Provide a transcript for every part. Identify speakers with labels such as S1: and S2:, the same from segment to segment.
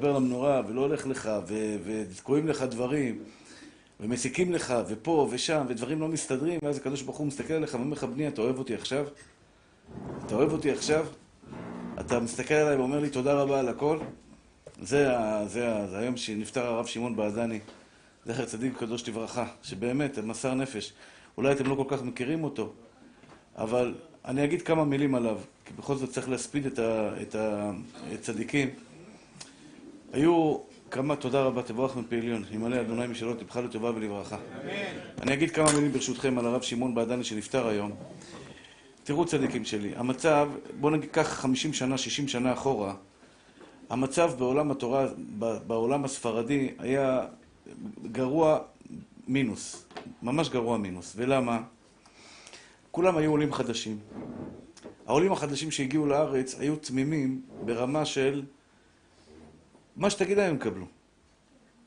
S1: מדבר למנורה ולא הולך לך, ותקועים לך דברים, ומסיקים לך, ופה ושם, ודברים לא מסתדרים, ואז הקדוש ברוך הוא מסתכל עליך ואומר לך, בני, אתה אוהב אותי עכשיו? אתה אוהב אותי עכשיו? אתה מסתכל עליי ואומר לי תודה רבה על הכל? זה, ה- זה, ה- זה היום שנפטר הרב שמעון בעדני, זכר צדיק קדוש לברכה, שבאמת, מסר נפש. אולי אתם לא כל כך מכירים אותו, אבל אני אגיד כמה מילים עליו, כי בכל זאת צריך להספיד את הצדיקים. היו כמה, תודה רבה, תבורך מפי עליון, ימלא אדוני משאלות לבך לטובה ולברכה. אמן. אני אגיד כמה מילים ברשותכם על הרב שמעון בעדני שנפטר היום. תראו צדיקים שלי, המצב, בואו נגיד ככה 50 שנה, 60 שנה אחורה, המצב בעולם התורה, בעולם הספרדי, היה גרוע מינוס, ממש גרוע מינוס. ולמה? כולם היו עולים חדשים. העולים החדשים שהגיעו לארץ היו תמימים ברמה של מה שתגיד להם הם יקבלו.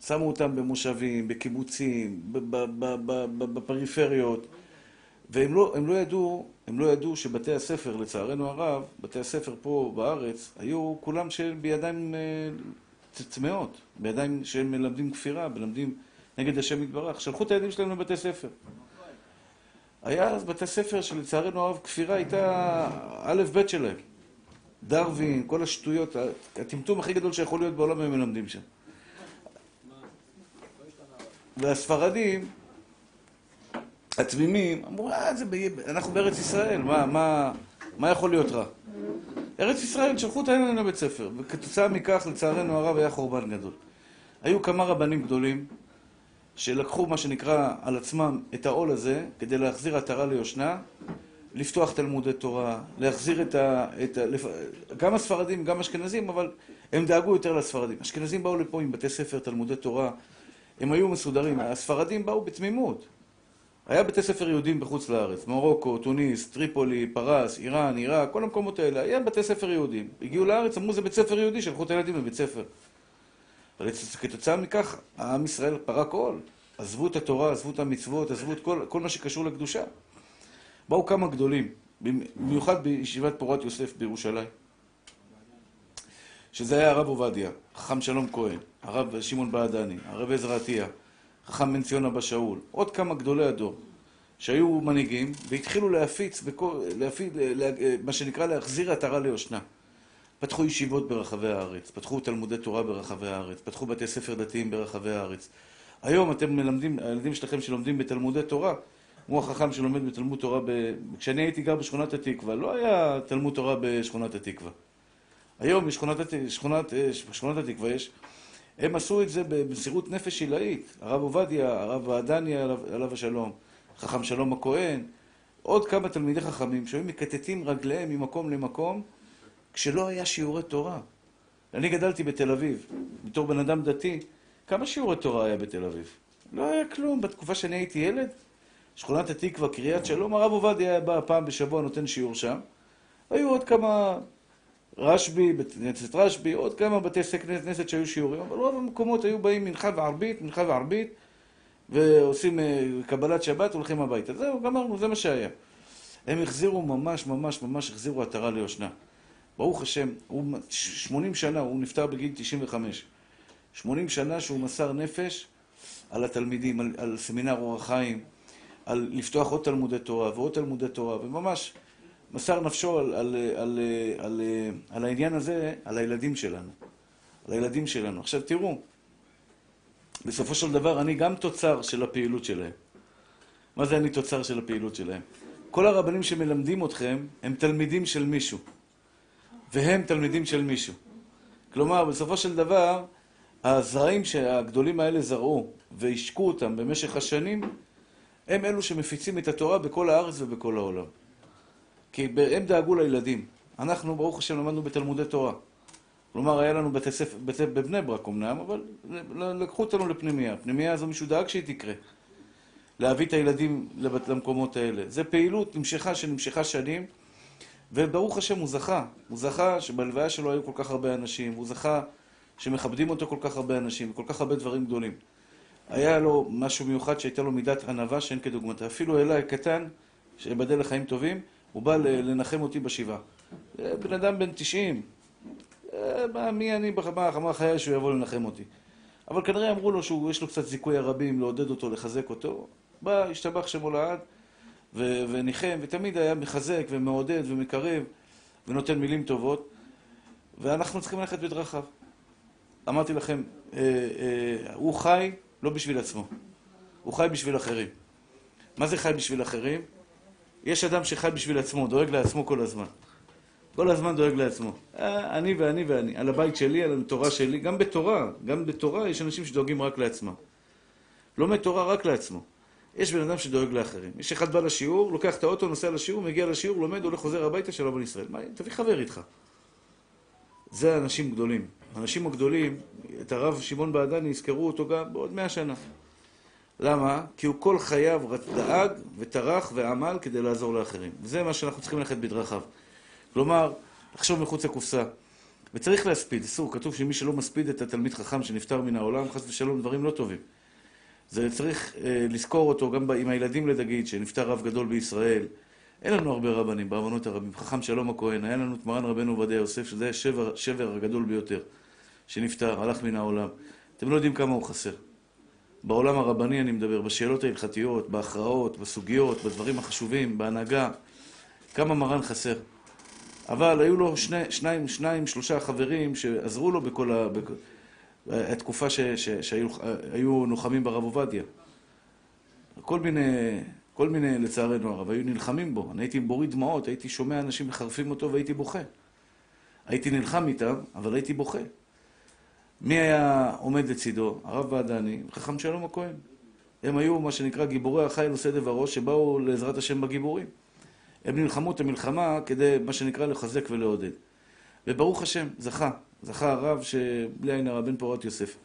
S1: שמו אותם במושבים, בקיבוצים, בפריפריות, והם לא, הם לא ידעו, הם לא ידעו שבתי הספר, לצערנו הרב, בתי הספר פה בארץ, היו כולם בידיים אה, צמאות, בידיים שהם מלמדים כפירה, מלמדים נגד השם יתברך. שלחו את הילדים שלהם לבתי ספר. היה אז בתי ספר שלצערנו הרב כפירה הייתה א' ב' שלהם. דרווין, כל השטויות, הטמטום הכי גדול שיכול להיות בעולם הם מלמדים שם. והספרדים, התמימים, אמרו, אה, זה ב... אנחנו בארץ ישראל, מה, מה, מה יכול להיות רע? ארץ ישראל, שלחו את הילדים לבית ספר, וכתוצאה מכך, לצערנו הרב, היה חורבן גדול. היו כמה רבנים גדולים שלקחו מה שנקרא על עצמם את העול הזה כדי להחזיר עטרה ליושנה, לפתוח תלמודי תורה, להחזיר את ה... את ה לפ... גם הספרדים, גם אשכנזים, אבל הם דאגו יותר לספרדים. אשכנזים באו לפה עם בתי ספר, תלמודי תורה, הם היו מסודרים. הספרדים באו בתמימות. היה בתי ספר יהודים בחוץ לארץ, מרוקו, טוניס, טריפולי, פרס, איראן, עיראק, כל המקומות האלה, היה בתי ספר יהודים. הגיעו לארץ, אמרו זה בית ספר יהודי, שלחו את הילדים לבית ספר. אבל כתוצאה מכך, העם ישראל פרק עול. עזבו את התורה, עזבו את המצוות, עזבו את כל, כל מה שקשור לקדושה. באו כמה גדולים, במיוחד בישיבת פורת יוסף בירושלים, שזה היה הרב עובדיה, חכם שלום כהן, הרב שמעון בעדני, הרב עזרא עטיה, חכם בן ציון אבא שאול, עוד כמה גדולי הדור, שהיו מנהיגים, והתחילו להפיץ, בכל, להפיץ לה, מה שנקרא להחזיר עטרה ליושנה. פתחו ישיבות ברחבי הארץ, פתחו תלמודי תורה ברחבי הארץ, פתחו בתי ספר דתיים ברחבי הארץ. היום אתם מלמדים, הילדים שלכם שלומדים בתלמודי תורה, כמו החכם שלומד בתלמוד תורה, ב... כשאני הייתי גר בשכונת התקווה, לא היה תלמוד תורה בשכונת התקווה. היום בשכונת, הת... שכונת... בשכונת התקווה יש, הם עשו את זה במסירות נפש עילאית. הרב עובדיה, הרב עדניה עליו, עליו השלום, חכם שלום הכהן, עוד כמה תלמידי חכמים שהיו מקטטים רגליהם ממקום למקום, כשלא היה שיעורי תורה. אני גדלתי בתל אביב, בתור בן אדם דתי, כמה שיעורי תורה היה בתל אביב? לא היה כלום. בתקופה שאני הייתי ילד, שכונת התקווה, קריית שלום, הרב עובדיה היה בא פעם בשבוע, נותן שיעור שם. היו עוד כמה, רשב"י, בית כנסת רשב"י, עוד כמה בתי כנסת שהיו שיעורים, אבל רוב המקומות היו באים מנחה וערבית, מנחה וערבית, ועושים אה, קבלת שבת, הולכים הביתה. זהו, גמרנו, זה מה שהיה. הם החזירו ממש, ממש, ממש החזירו עטרה ליושנה. ברוך השם, הוא 80 שנה, הוא נפטר בגיל 95. 80 שנה שהוא מסר נפש על התלמידים, על, על סמינר אורח חיים, על לפתוח עוד תלמודי תורה ועוד תלמודי תורה, וממש מסר נפשו על, על, על, על, על העניין הזה, על הילדים שלנו. על הילדים שלנו. עכשיו תראו, בסופו של דבר אני גם תוצר של הפעילות שלהם. מה זה אני תוצר של הפעילות שלהם? כל הרבנים שמלמדים אתכם הם תלמידים של מישהו. והם תלמידים של מישהו. כלומר, בסופו של דבר, הזרעים שהגדולים האלה זרעו והשקו אותם במשך השנים, הם אלו שמפיצים את התורה בכל הארץ ובכל העולם. כי הם דאגו לילדים. אנחנו, ברוך השם, למדנו בתלמודי תורה. כלומר, היה לנו בתי ספר, בתי, בבני ברק אמנם, אבל לקחו אותנו לפנימייה. הפנימייה הזו מישהו דאג שהיא תקרה. להביא את הילדים למקומות האלה. זו פעילות נמשכה, שנמשכה שנים. וברוך השם הוא זכה, הוא זכה שבלוויה שלו היו כל כך הרבה אנשים, הוא זכה שמכבדים אותו כל כך הרבה אנשים, וכל כך הרבה דברים גדולים. היה לו משהו מיוחד שהייתה לו מידת ענווה שאין כדוגמתה. אפילו אליי קטן, שיבדל לחיים טובים, הוא בא לנחם אותי בשבעה. בן אדם בן 90, אה, מה, מי אני, מה, מה חיי שהוא יבוא לנחם אותי. אבל כנראה אמרו לו שיש לו קצת זיכוי הרבים לעודד אותו, לחזק אותו. בא, השתבח שמו לעד, ו- וניחם, ותמיד היה מחזק ומעודד ומקרב, ונותן מילים טובות, ואנחנו צריכים ללכת בדרכיו. אמרתי לכם, אה, אה, הוא חי לא בשביל עצמו, הוא חי בשביל אחרים. מה זה חי בשביל אחרים? יש אדם שחי בשביל עצמו, דואג לעצמו כל הזמן. כל הזמן דואג לעצמו. אה, אני ואני ואני, על הבית שלי, על התורה שלי, גם בתורה, גם בתורה יש אנשים שדואגים רק לעצמם. לומד תורה רק לעצמו. יש בן אדם שדואג לאחרים. יש אחד בא לשיעור, לוקח את האוטו, נוסע לשיעור, מגיע לשיעור, לומד, הולך, חוזר הביתה, שלום על ישראל. מה, תביא חבר איתך. זה אנשים גדולים. האנשים הגדולים, את הרב שמעון בעדני, יזכרו אותו גם בעוד מאה שנה. למה? כי הוא כל חייו דאג וטרח ועמל כדי לעזור לאחרים. וזה מה שאנחנו צריכים ללכת בדרכיו. כלומר, לחשוב מחוץ לקופסה. וצריך להספיד, אסור, כתוב שמי שלא מספיד את התלמיד חכם שנפטר מן העולם, חס ושלום, דברים לא טובים. זה צריך אה, לזכור אותו גם עם הילדים לדגיד, שנפטר רב גדול בישראל. אין לנו הרבה רבנים, ברבנות הרבים. חכם שלום הכהן, היה לנו את מרן רבנו עובדיה יוסף, שזה השבר שבר הגדול ביותר, שנפטר, הלך מן העולם. אתם לא יודעים כמה הוא חסר. בעולם הרבני אני מדבר, בשאלות ההלכתיות, בהכרעות, בסוגיות, בדברים החשובים, בהנהגה, כמה מרן חסר. אבל היו לו שני, שניים, שניים, שלושה חברים שעזרו לו בכל ה... התקופה ש, ש, שהיו נוחמים ברב עובדיה. כל מיני, כל מיני, לצערנו הרב, היו נלחמים בו. אני הייתי בוריד דמעות, הייתי שומע אנשים מחרפים אותו והייתי בוכה. הייתי נלחם איתם, אבל הייתי בוכה. מי היה עומד לצידו? הרב ועדני, חכם שלום הכהן. הם היו מה שנקרא גיבורי החיל עושה דבר שבאו לעזרת השם בגיבורים. הם נלחמו את המלחמה כדי, מה שנקרא, לחזק ולעודד. וברוך השם, זכה. זכה הרב שבלי עין הרע בן פורת יוסף.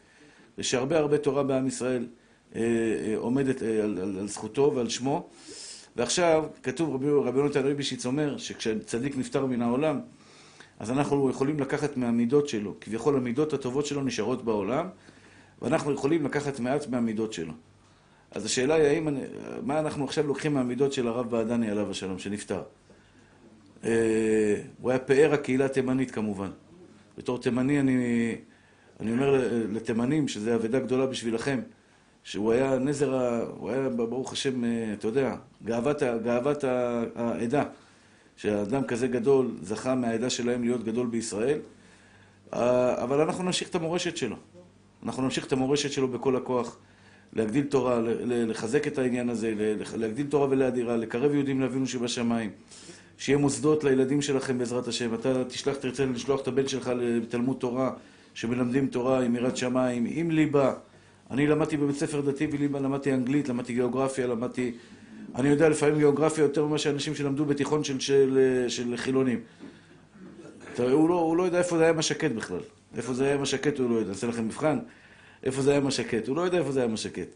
S1: ושהרבה הרבה תורה בעם ישראל אה, אה, עומדת אה, על, על, על זכותו ועל שמו. ועכשיו, כתוב, רבי, רבי יונתן ריבישיץ אומר, שכשצדיק נפטר מן העולם, אז אנחנו יכולים לקחת מהמידות שלו. כביכול המידות הטובות שלו נשארות בעולם, ואנחנו יכולים לקחת מעט מהמידות שלו. אז השאלה היא, האם, מה אנחנו עכשיו לוקחים מהמידות של הרב בעדני עליו השלום, שנפטר? אה, הוא היה פאר הקהילה התימנית כמובן. בתור תימני אני, אני אומר לתימנים, שזו אבדה גדולה בשבילכם, שהוא היה נזר, הוא היה ברוך השם, אה, אתה יודע, גאוות, גאוות העדה. שאדם כזה גדול זכה מהעדה שלהם להיות גדול בישראל, אה, אבל אנחנו נמשיך את המורשת שלו. אנחנו נמשיך את המורשת שלו בכל הכוח. להגדיל תורה, לחזק את העניין הזה, להגדיל תורה ולהדירה, לקרב יהודים לאבינו שבשמיים. שיהיה מוסדות לילדים שלכם בעזרת השם. אתה תשלח, תרצה לשלוח את הבן שלך לתלמוד תורה, שמלמדים תורה עם יראת שמיים, עם ליבה. אני למדתי בבית ספר דתי וליבה, למדתי אנגלית, למדתי גיאוגרפיה, למדתי... אני יודע לפעמים גיאוגרפיה יותר ממה שאנשים שלמדו בתיכון של, של, של חילונים. הוא לא, הוא לא יודע איפה זה היה משקט בכלל. איפה זה היה משקט הוא לא יודע. אעשה לכם מבחן. איפה זה היה משקט. הוא לא יודע איפה זה היה משקט.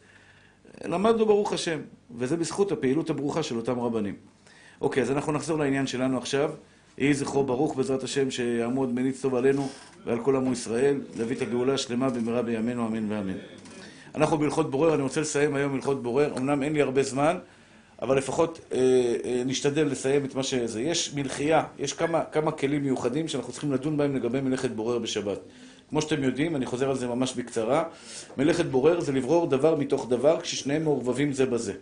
S1: למדנו ברוך השם, וזה בזכות הפעילות הברוכה של אותם רבנים. אוקיי, אז אנחנו נחזור לעניין שלנו עכשיו. יהי זכרו ברוך בעזרת השם שיעמוד מניץ טוב עלינו ועל כל עמו ישראל, להביא את הגאולה השלמה במהרה בימינו אמן ואמן. אנחנו בהלכות בורר, אני רוצה לסיים היום הלכות בורר, אמנם אין לי הרבה זמן, אבל לפחות אה, אה, נשתדל לסיים את מה שזה. יש מלחייה, יש כמה, כמה כלים מיוחדים שאנחנו צריכים לדון בהם לגבי מלאכת בורר בשבת. כמו שאתם יודעים, אני חוזר על זה ממש בקצרה, מלאכת בורר זה לברור דבר מתוך דבר כששניהם מעורבבים זה בזה.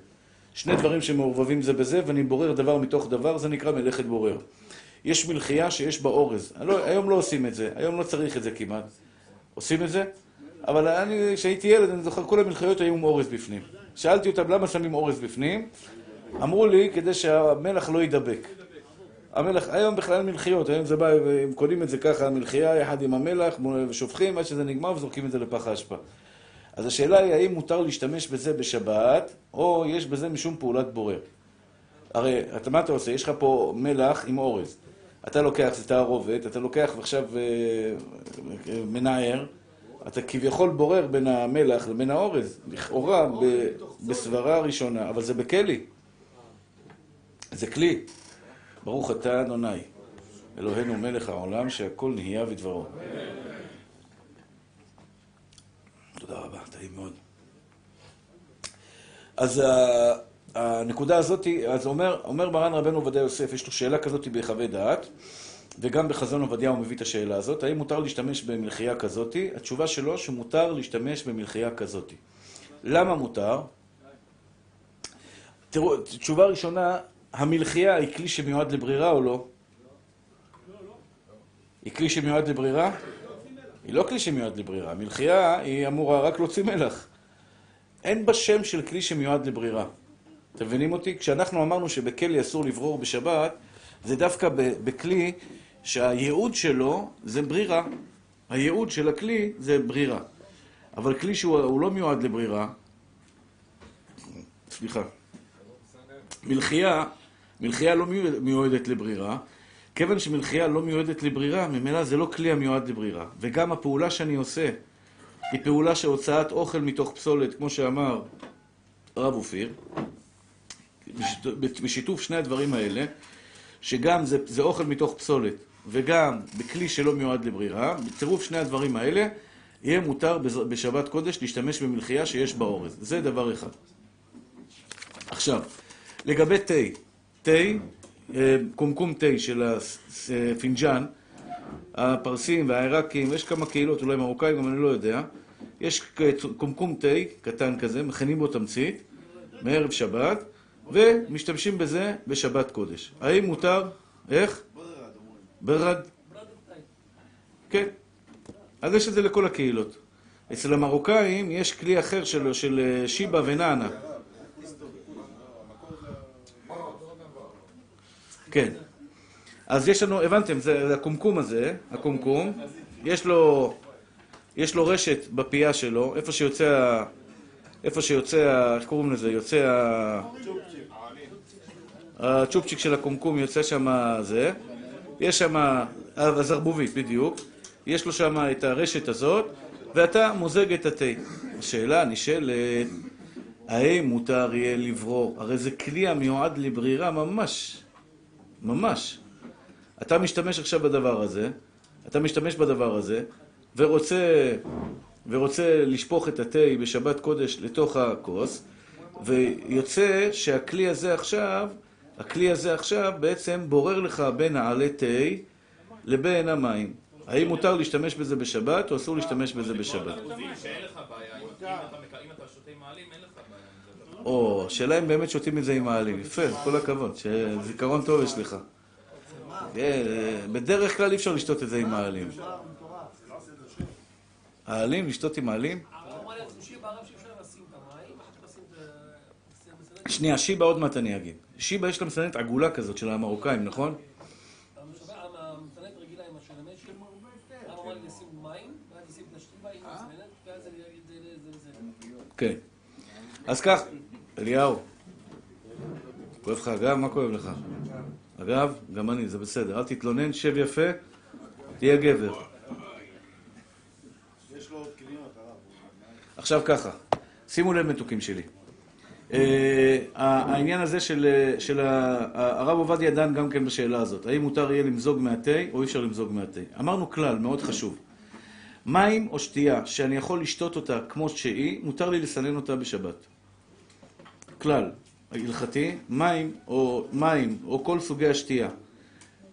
S1: שני דברים שמעורבבים זה בזה, ואני בורר דבר מתוך דבר, זה נקרא מלאכת בורר. יש מלחייה שיש בה אורז. לא, היום לא עושים את זה, היום לא צריך את זה כמעט. עושים את זה? אבל אני, כשהייתי ילד, אני זוכר, כל המלחיות היו עם אורז בפנים. שאלתי אותם למה שמים אורז בפנים, אמרו לי, כדי שהמלח לא יידבק. המלח, היום בכלל מלחיות, היום זה בא, הם קונים את זה ככה, מלחייה יחד עם המלח, ושופכים עד שזה נגמר וזורקים את זה לפח האשפה. אז השאלה היא, האם מותר להשתמש בזה בשבת, או יש בזה משום פעולת בורר. הרי, אתה, מה אתה עושה? יש לך פה מלח עם אורז. אתה לוקח את התערובת, אתה לוקח ועכשיו אה, אה, מנער, אתה כביכול בורר בין המלח לבין האורז, לכאורה בסברה ראשונה, אבל זה בכלי. זה כלי. ברוך אתה אדוני, אלוהינו מלך העולם, שהכל נהיה בדברו. תודה רבה, טעים מאוד. אז הנקודה הזאת, אז אומר, אומר מרן רבנו עובדיה יוסף, יש לו שאלה כזאת בהיחווה דעת, וגם בחזון עובדיה הוא מביא את השאלה הזאת, האם מותר להשתמש במלחייה כזאתי? התשובה שלו שמותר להשתמש במלחייה כזאתי. למה מותר? תראו, תשובה ראשונה, המלחייה היא כלי שמיועד לברירה או לא? היא כלי שמיועד לברירה? היא לא כלי שמיועד לברירה. מלחייה היא אמורה רק להוציא מלח. אין בה שם של כלי שמיועד לברירה. אתם מבינים אותי? כשאנחנו אמרנו שבכלי אסור לברור בשבת, זה דווקא בכלי שהייעוד שלו זה ברירה. הייעוד של הכלי זה ברירה. אבל כלי שהוא לא מיועד לברירה, סליחה, מלחייה, מלחייה לא מיועדת לברירה, כיוון שמלחייה לא מיועדת לברירה, ממילא זה לא כלי המיועד לברירה. וגם הפעולה שאני עושה היא פעולה של הוצאת אוכל מתוך פסולת, כמו שאמר הרב אופיר, בשיתוף שני הדברים האלה, שגם זה, זה אוכל מתוך פסולת וגם בכלי שלא מיועד לברירה, בצירוף שני הדברים האלה, יהיה מותר בשבת קודש להשתמש במלחייה שיש בה אורז. זה דבר אחד. עכשיו, לגבי תה, תה, אה, קומקום תה של הפינג'אן, הפרסים והעיראקים, יש כמה קהילות, אולי מרוקאים, גם אני לא יודע, יש קומקום תה קטן כזה, מכינים בו תמצית, מערב שבת, ומשתמשים בזה בשבת קודש. האם מותר? איך? ברד. כן. אז יש את זה לכל הקהילות. אצל המרוקאים יש כלי אחר שלו, של אה, שיבה ונענה. כן. אז יש לנו, הבנתם, זה הקומקום הזה, הקומקום, יש לו, יש לו רשת בפייה שלו, איפה שיוצא, איפה שיוצא, איך קוראים לזה? יוצא ה... הצ'ופצ'יק של הקומקום יוצא שם זה, יש שם, הזרבובית בדיוק, יש לו שם את הרשת הזאת, ואתה מוזג את התה. השאלה נשאלת, האם מותר יהיה לברור? הרי זה כלי המיועד לברירה ממש, ממש. אתה משתמש עכשיו בדבר הזה, אתה משתמש בדבר הזה, ורוצה, ורוצה לשפוך את התה בשבת קודש לתוך הכוס, ויוצא שהכלי הזה עכשיו הכלי הזה עכשיו בעצם בורר לך בין העלי תה לבין המים. האם מותר להשתמש בזה בשבת או אסור להשתמש בזה בשבת? או, השאלה אם באמת שותים את זה עם מעלים. יפה, כל הכבוד, זיכרון טוב יש לך. בדרך כלל אי אפשר לשתות את זה עם מעלים. העלים, לשתות עם מעלים? שנייה, שיבה עוד מעט אני אגיד. שיבה יש לה מסננת עגולה כזאת של המרוקאים, נכון? כן. אז כך, אליהו, כואב לך הגב? מה כואב לך? אגב, גם אני, זה בסדר. אל תתלונן, שב יפה, תהיה גבר. עכשיו ככה, שימו לב מתוקים שלי. אה, העניין הזה של, של הרב עובדיה דן גם כן בשאלה הזאת, האם מותר יהיה למזוג מהתה או אי אפשר למזוג מהתה. אמרנו כלל מאוד חשוב, מים או שתייה שאני יכול לשתות אותה כמו שהיא, מותר לי לסנן אותה בשבת. כלל, הלכתי, מים או מים או כל סוגי השתייה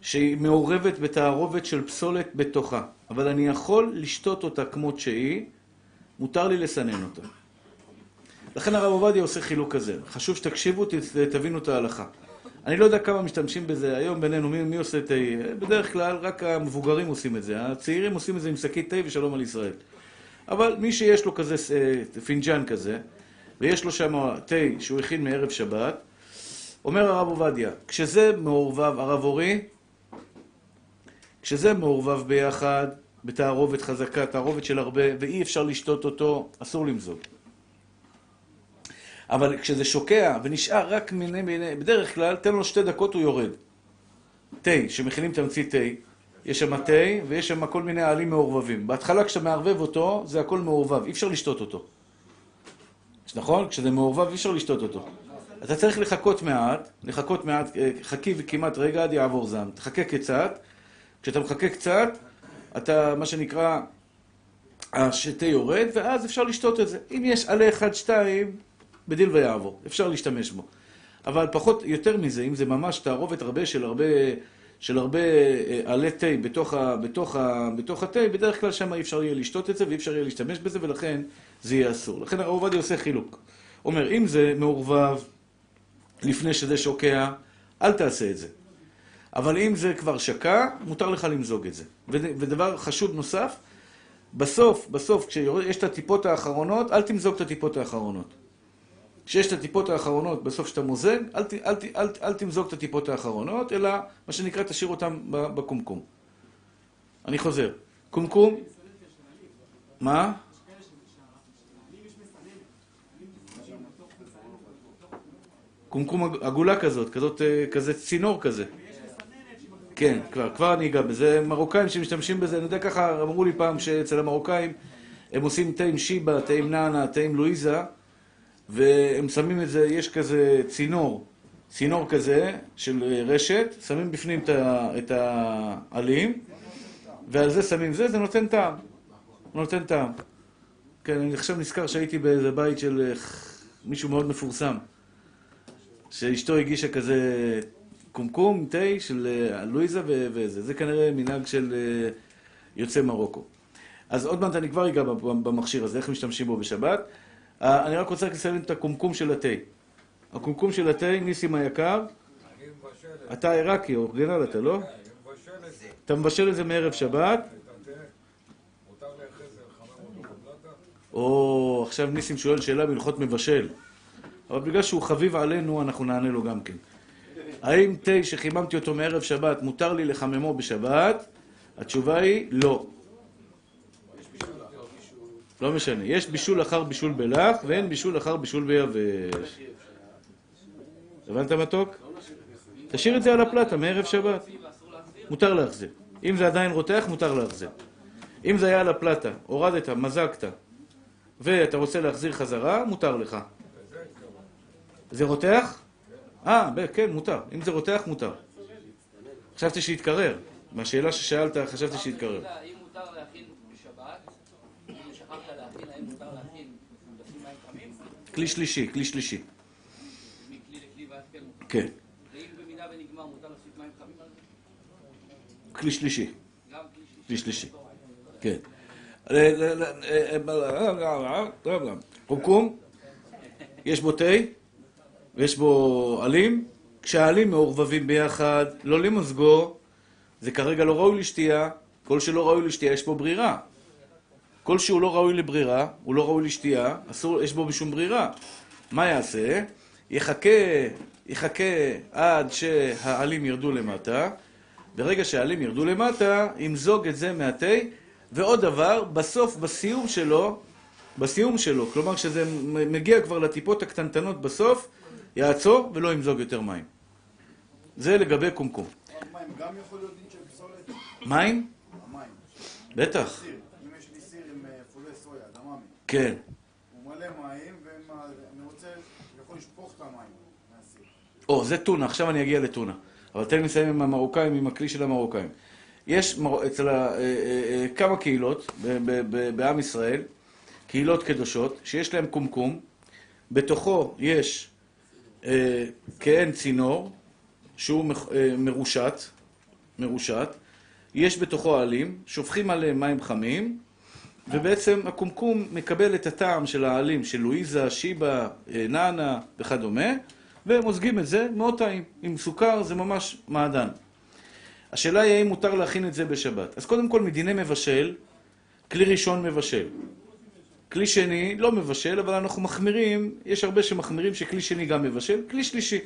S1: שהיא מעורבת בתערובת של פסולת בתוכה, אבל אני יכול לשתות אותה כמו שהיא, מותר לי לסנן אותה. לכן הרב עובדיה עושה חילוק כזה. חשוב שתקשיבו, תבינו את ההלכה. אני לא יודע כמה משתמשים בזה היום בינינו, מי, מי עושה תה? בדרך כלל רק המבוגרים עושים את זה. הצעירים עושים את זה עם שקית תה ושלום על ישראל. אבל מי שיש לו כזה אה, פינג'אן כזה, ויש לו שם תה שהוא הכין מערב שבת, אומר הרב עובדיה, כשזה מעורבב, הרב אורי, כשזה מעורבב ביחד, בתערובת חזקה, תערובת של הרבה, ואי אפשר לשתות אותו, אסור למזוג. אבל כשזה שוקע ונשאר רק מיני מיני, בדרך כלל, תן לו שתי דקות הוא יורד. תה, שמכינים תמצית תה, יש שם תה ויש שם כל מיני עלים מעורבבים. בהתחלה כשאתה מערבב אותו, זה הכל מעורבב, אי אפשר לשתות אותו. נכון? כשזה מעורבב אי אפשר לשתות אותו. אתה צריך לחכות מעט, לחכות מעט, אה, חכי וכמעט רגע עד יעבור זעם. תחכה קצת, כשאתה מחכה קצת, אתה, מה שנקרא, השתה יורד, ואז אפשר לשתות את זה. אם יש עלה אחד, שתיים, בדין ויעבור, אפשר להשתמש בו. אבל פחות, יותר מזה, אם זה ממש תערובת הרבה של הרבה, של הרבה אה, עלי תה בתוך, בתוך, בתוך התה, בדרך כלל שם אי אפשר יהיה לשתות את זה ואי אפשר יהיה להשתמש בזה ולכן זה יהיה אסור. לכן הרב עובדיה עושה חילוק. אומר, אם זה מעורבב לפני שזה שוקע, אל תעשה את זה. אבל אם זה כבר שקע, מותר לך למזוג את זה. ודבר חשוב נוסף, בסוף, בסוף, כשיש את הטיפות האחרונות, אל תמזוג את הטיפות האחרונות. כשיש את הטיפות האחרונות בסוף שאתה מוזג, אל, אל, אל, אל, אל תמזוג את הטיפות האחרונות, אלא מה שנקרא תשאיר אותן בקומקום. אני חוזר. קומקום, מה? קומקום עגולה כזאת, כזאת, אה, כזה צינור כזה. כן, כבר, כבר אני אגע בזה. מרוקאים שמשתמשים בזה, אני יודע ככה, אמרו לי פעם שאצל המרוקאים הם עושים תה עם שיבה, תה עם נאנה, תה עם לואיזה, והם שמים את זה, יש כזה צינור, צינור כזה של רשת, שמים בפנים את העלים, ועל זה שמים זה, זה נותן טעם. נותן טעם. כן, אני עכשיו נזכר שהייתי באיזה בית של מישהו מאוד מפורסם, שאשתו הגישה כזה קומקום, תה של אה, לואיזה וזה. זה כנראה מנהג של אה, יוצאי מרוקו. אז עוד מעט אני כבר אגע במכשיר הזה, איך משתמשים בו בשבת. אה, אני רק רוצה לסיים את הקומקום של התה. הקומקום של התה, ניסים היקר, אתה עיראקי, אורגינל אתה, לא? אתה מבשל את זה מערב שבת. או, עכשיו ניסים שואל שאלה בהלכות מבשל. אבל בגלל שהוא חביב עלינו, אנחנו נענה לו גם כן. האם תה שחיממתי אותו מערב שבת, מותר לי לחממו בשבת? התשובה היא לא. לא משנה. יש בישול אחר בישול בלח, ואין בישול אחר בישול ביבש. הבנת מתוק? תשאיר את זה על הפלטה מערב שבת. מותר להחזיר. אם זה עדיין רותח, מותר להחזיר. אם זה היה על הפלטה, הורדת, מזגת, ואתה רוצה להחזיר חזרה, מותר לך. זה רותח? אה, כן, מותר. אם זה רותח, מותר. חשבתי שיתקרר. מהשאלה ששאלת, חשבתי שיתקרר.
S2: אם מותר להכין בשבת, אם שכחת להכין, האם מותר להכין מים חמים?
S1: כלי שלישי, כלי שלישי.
S2: מכלי לכלי ואז כן מותר.
S1: כן.
S2: ואם במידה ונגמר, מותר להוסיף מים חמים על זה?
S1: כלי שלישי.
S2: גם
S1: כלי שלישי. כן. קומקום, יש בו תה, ויש בו עלים. כשהעלים מעורבבים ביחד, לא למזגו, זה כרגע לא ראוי לשתייה. כל שלא ראוי לשתייה, יש פה ברירה. כל שהוא לא ראוי לברירה, הוא לא ראוי לשתייה, אסור, יש בו משום ברירה. מה יעשה? יחכה, יחכה עד שהעלים ירדו למטה. ברגע שהעלים ירדו למטה, ימזוג את זה מהתה. ועוד דבר, בסוף, בסיום שלו, בסיום שלו, כלומר כשזה מגיע כבר לטיפות הקטנטנות בסוף, יעצור ולא ימזוג יותר מים. זה לגבי קומקום.
S3: מים גם יכול להיות דין של פסולת?
S1: מים?
S3: המים.
S1: בטח.
S3: אם יש לי סיר עם אה, פולי סויה, דממי,
S1: כן.
S3: הוא מלא מים, ואני רוצה, יכול לשפוך את המים מהסיר.
S1: או, זה טונה, עכשיו אני אגיע לטונה. אבל תן לי לסיים עם המרוקאים, עם הכלי של המרוקאים. יש. אצל. אה, אה, כמה קהילות בעם ישראל, קהילות קדושות, שיש להם קומקום, בתוכו יש כעין צינור, שהוא אה, מרושת, מרושת, יש בתוכו עלים, שופכים עליהם מים חמים, ובעצם הקומקום מקבל את הטעם של העלים של לואיזה, שיבה, אה, נאנה וכדומה, ומוזגים את זה מאוד טעים. עם סוכר זה ממש מעדן. השאלה היא האם מותר להכין את זה בשבת. אז קודם כל מדיני מבשל, כלי ראשון מבשל. כלי שני לא מבשל, אבל אנחנו מחמירים, יש הרבה שמחמירים שכלי שני גם מבשל, כלי שלישי.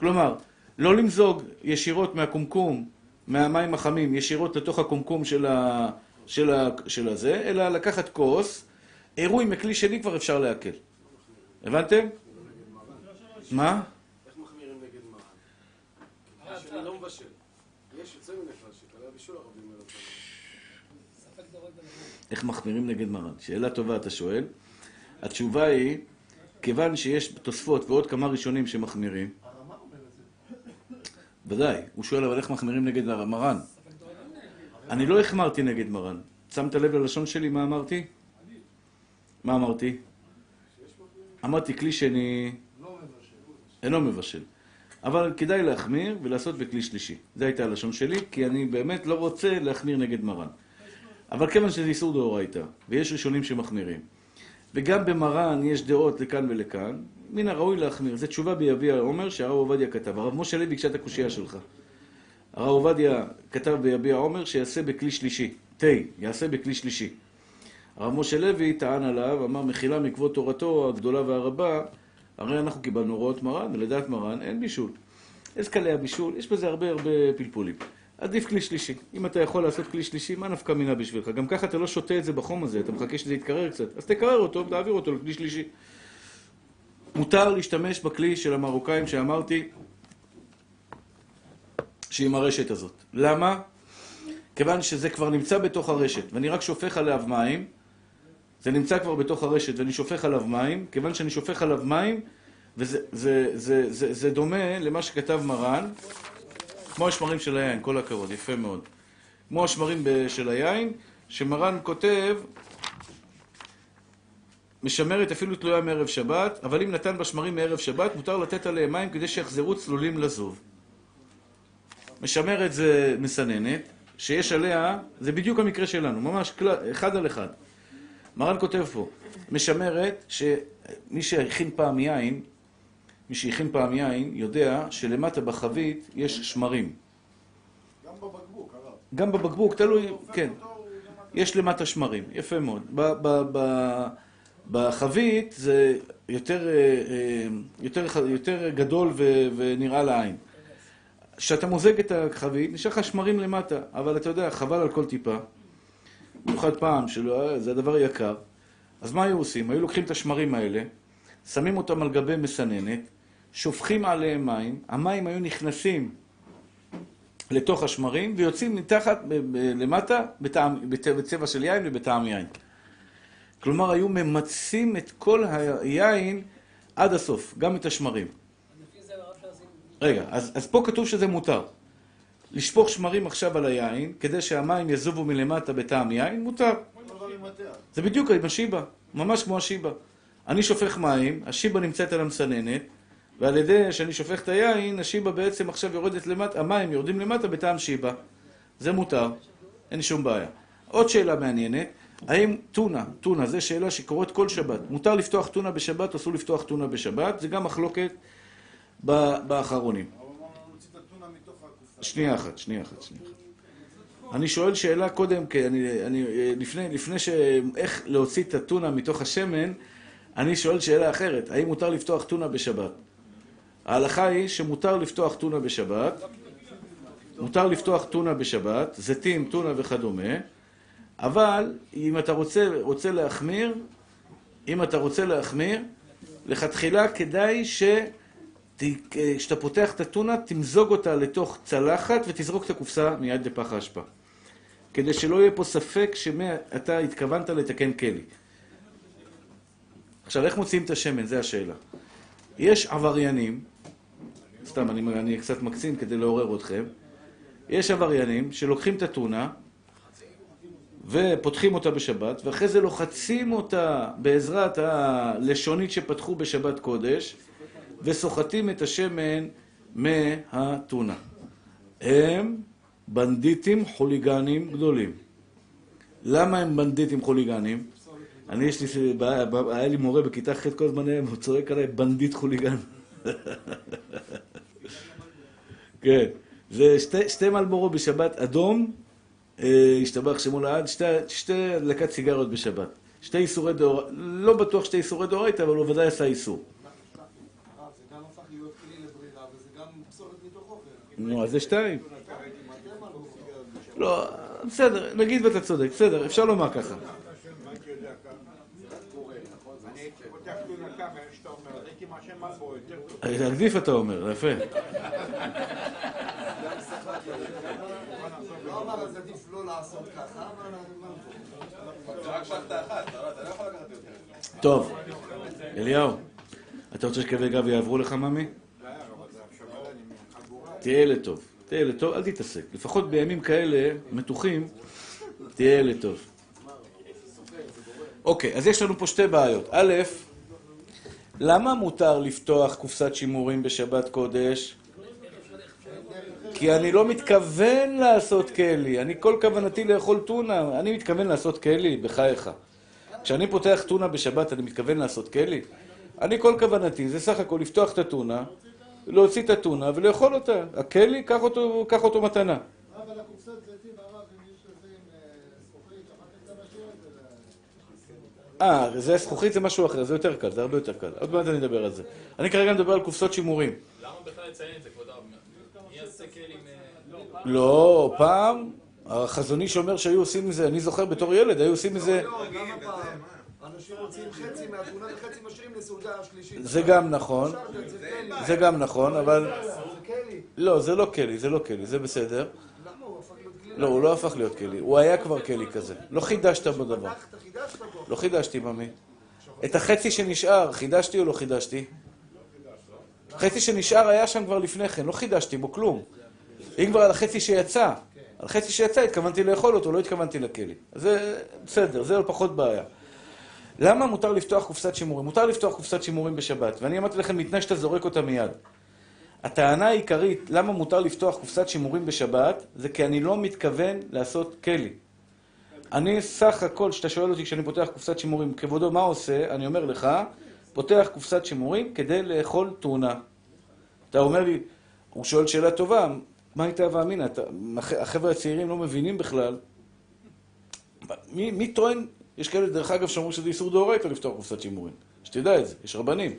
S1: כלומר, לא למזוג ישירות מהקומקום, מהמים החמים, ישירות לתוך הקומקום של, ה, של, של הזה, אלא לקחת כוס, עירוי מכלי שני כבר אפשר להקל. הבנתם? מה?
S4: איך מחמירים נגד מרן? שאני לא מבשל. יש יוצא מן הכלל שכללי הבישול הרבים האלה.
S1: איך מחמירים נגד מרן? שאלה טובה אתה שואל. התשובה היא, כיוון שיש תוספות ועוד כמה ראשונים שמחמירים, ודאי, הוא שואל אבל איך מחמירים נגד מרן? אני לא החמרתי נגד מרן. שמת לב ללשון שלי מה אמרתי? מה אמרתי? אמרתי כלי שני אינו מבשל. אבל כדאי להחמיר ולעשות בכלי שלישי. זו הייתה הלשון שלי, כי אני באמת לא רוצה להחמיר נגד מרן. אבל כיוון שזה איסור דאורייתא, ויש ראשונים שמחמירים, וגם במרן יש דעות לכאן ולכאן, מן הראוי להחמיר. זו תשובה ביביע עומר שהרב עובדיה כתב. הרב משה לוי ביקשה את הקושייה שלך. הרב עובדיה כתב ביביע עומר שיעשה בכלי שלישי. תה, יעשה בכלי שלישי. הרב משה לוי טען עליו, אמר מחילה מכבוד תורתו הגדולה והרבה, הרי אנחנו קיבלנו הוראות מרן, ולדעת מרן אין בישול. איזה קלי הבישול, יש בזה הרבה הרבה פלפולים. עדיף כלי שלישי. אם אתה יכול לעשות כלי שלישי, מה נפקא מינה בשבילך? גם ככה אתה לא שותה את זה בחום הזה, אתה מחכה שזה יתקרר קצת. אז תקרר אותו ותעביר אותו לכלי שלישי. מותר להשתמש בכלי של המרוקאים שאמרתי, שעם הרשת הזאת. למה? כיוון שזה כבר נמצא בתוך הרשת, ואני רק שופך עליו מים, זה נמצא כבר בתוך הרשת, ואני שופך עליו מים, כיוון שאני שופך עליו מים, וזה זה, זה, זה, זה דומה למה שכתב מרן, כמו השמרים של היין, כל הכבוד, יפה מאוד. כמו השמרים של היין, שמרן כותב, משמרת אפילו תלויה מערב שבת, אבל אם נתן בשמרים מערב שבת, מותר לתת עליהם מים כדי שיחזרו צלולים לזוב. משמרת זה מסננת, שיש עליה, זה בדיוק המקרה שלנו, ממש כל- אחד על אחד. מרן כותב פה, משמרת שמי שהכין פעם יין, מי שהכין פעם יין, יודע שלמטה בחבית יש שמרים.
S3: גם בבקבוק, הרב.
S1: גם בבקבוק, תלוי, כן. יש למטה שמרים, יפה מאוד. בחבית זה יותר, אה, אה, יותר, יותר גדול ו- ונראה לעין. כשאתה מוזג את החבית, נשאר לך שמרים למטה, אבל אתה יודע, חבל על כל טיפה. במיוחד פעם, שלא, זה הדבר יקר. אז מה היו עושים? היו לוקחים את השמרים האלה, שמים אותם על גבי מסננת, שופכים עליהם מים, המים היו נכנסים לתוך השמרים ויוצאים מתחת, למטה, בטעם, בצ- בצבע של יין ובטעם יין. כלומר, היו ממצים את כל היין עד הסוף, גם את השמרים. רגע, אז, אז פה כתוב שזה מותר. לשפוך שמרים עכשיו על היין, כדי שהמים יזובו מלמטה בטעם יין, מותר. זה בדיוק עם השיבה, ממש כמו השיבה. אני שופך מים, השיבה נמצאת על המסננת, ועל ידי שאני שופך את היין, השיבה בעצם עכשיו יורדת למטה, המים יורדים למטה בטעם שיבה. זה מותר, אין שום בעיה. עוד שאלה מעניינת, האם טונה, טונה, זו שאלה שקורית כל שבת, מותר לפתוח טונה בשבת, אסור לפתוח טונה בשבת, זה גם מחלוקת באחרונים. שנייה אחת, שנייה אחת, שנייה אחת. אני שואל שאלה קודם, כי אני, אני, לפני, לפני ש... איך להוציא את הטונה מתוך השמן, אני שואל שאלה אחרת, האם מותר לפתוח טונה בשבת? ההלכה היא שמותר לפתוח טונה בשבת, מותר לפתוח טונה בשבת, זיתים, טונה וכדומה, אבל אם אתה רוצה, רוצה להחמיר, אם אתה רוצה להחמיר, לכתחילה כדאי ש... כשאתה פותח את הטונה, תמזוג אותה לתוך צלחת ותזרוק את הקופסה מיד לפח האשפה. כדי שלא יהיה פה ספק שאתה התכוונת לתקן כלי. עכשיו, איך מוציאים את השמן? זו השאלה. יש עבריינים, סתם, אני, אני קצת מקצין כדי לעורר אתכם, יש עבריינים שלוקחים את הטונה ופותחים אותה בשבת, ואחרי זה לוחצים אותה בעזרת הלשונית שפתחו בשבת קודש, וסוחטים את השמן מהטונה. הם בנדיטים חוליגנים גדולים. למה הם בנדיטים חוליגנים? אני, יש לי, היה לי מורה בכיתה ח' כל הזמן, הוא צועק עליי בנדיט חוליגן. כן, זה שתי, שתי מלבורו בשבת אדום, אה, השתבח שמו לעד, שתי, שתי הדלקת סיגריות בשבת. שתי איסורי דאורייתא, לא בטוח שתי איסורי דאורייתא, אבל הוא ודאי עשה איסור. נו, אז זה שתיים. לא, בסדר, נגיד ואתה צודק, בסדר, אפשר לומר ככה.
S5: אני הייתי פותח טונה ככה, איך שאתה אומר, הייתי יותר טוב.
S1: עדיף אתה אומר, יפה.
S6: לא לא
S1: טוב, אליהו, אתה רוצה שכאבי גב יעברו לך, ממי? תהיה ילד טוב. תהיה ילד טוב, אל תתעסק. לפחות בימים כאלה, מתוחים, תהיה ילד טוב. אוקיי, אז יש לנו פה שתי בעיות. א', למה מותר לפתוח קופסת שימורים בשבת קודש כי אני לא מתכוון לעשות כלי, אני כל כוונתי לאכול טונה, אני מתכוון לעשות כלי, בחייך. כשאני פותח טונה בשבת, אני מתכוון לעשות כלי? אני כל כוונתי זה סך הכל לפתוח את הטונה, להוציא את הטונה ולאכול אותה. הכלי, קח אותו, קח אותו מתנה.
S6: אבל הקופסת זיתים הרב, אם יש לזה עם אה, זכוכית, אחר כך אתה משאיר את זה.
S1: אה, זה זכוכית זה משהו אחר, זה יותר קל, זה הרבה יותר קל. עוד מעט אני אדבר על זה. אני כרגע מדבר על קופסות שימורים.
S7: למה בכלל לציין את זה, כבוד הרב? מי יעשה כלים... אה,
S1: לא, פעם, החזוני שאומר שהיו עושים מזה, אני זוכר בתור ילד, היו עושים מזה...
S6: לא. אנשים מוציאים חצי מהתמונה וחצי משאירים לסעודה השלישית.
S1: זה גם נכון,
S6: זה,
S1: גם נכון, אבל...
S6: זה כלי.
S1: לא, זה לא כלי, זה לא כלי, זה בסדר.
S6: למה הוא הפך להיות כלי?
S1: לא, הוא לא הפך להיות כלי, הוא היה כבר כלי כזה. לא חידשת
S6: בו.
S1: לא חידשתי, ממי. את החצי שנשאר, חידשתי או לא חידשתי? החצי שנשאר היה שם כבר לפני כן, לא חידשתי בו כלום. אם כבר על החצי שיצא, על החצי שיצא התכוונתי לאכול אותו, לא התכוונתי לכלי. זה בסדר, זה פחות בעיה. למה מותר לפתוח קופסת שימורים? מותר לפתוח קופסת שימורים בשבת, ואני אמרתי לכם, מתנאי שאתה זורק אותה מיד. הטענה העיקרית, למה מותר לפתוח קופסת שימורים בשבת, זה כי אני לא מתכוון לעשות כלי. אני סך הכל, כשאתה שואל אותי כשאני פותח קופסת שימורים, כבודו, מה עושה? אני אומר לך, פותח קופסת שימורים כדי לאכול טונה. אתה אומר לי, הוא שואל שאלה טובה, מה הייתה ואמינא? אתה- החבר'ה הצעירים לא מבינים בכלל. מי, מי טוען? יש כאלה, דרך אגב, שאומרים שזה איסור דאורייתא לפתוח קופסת שימורים. שתדע את זה, יש רבנים.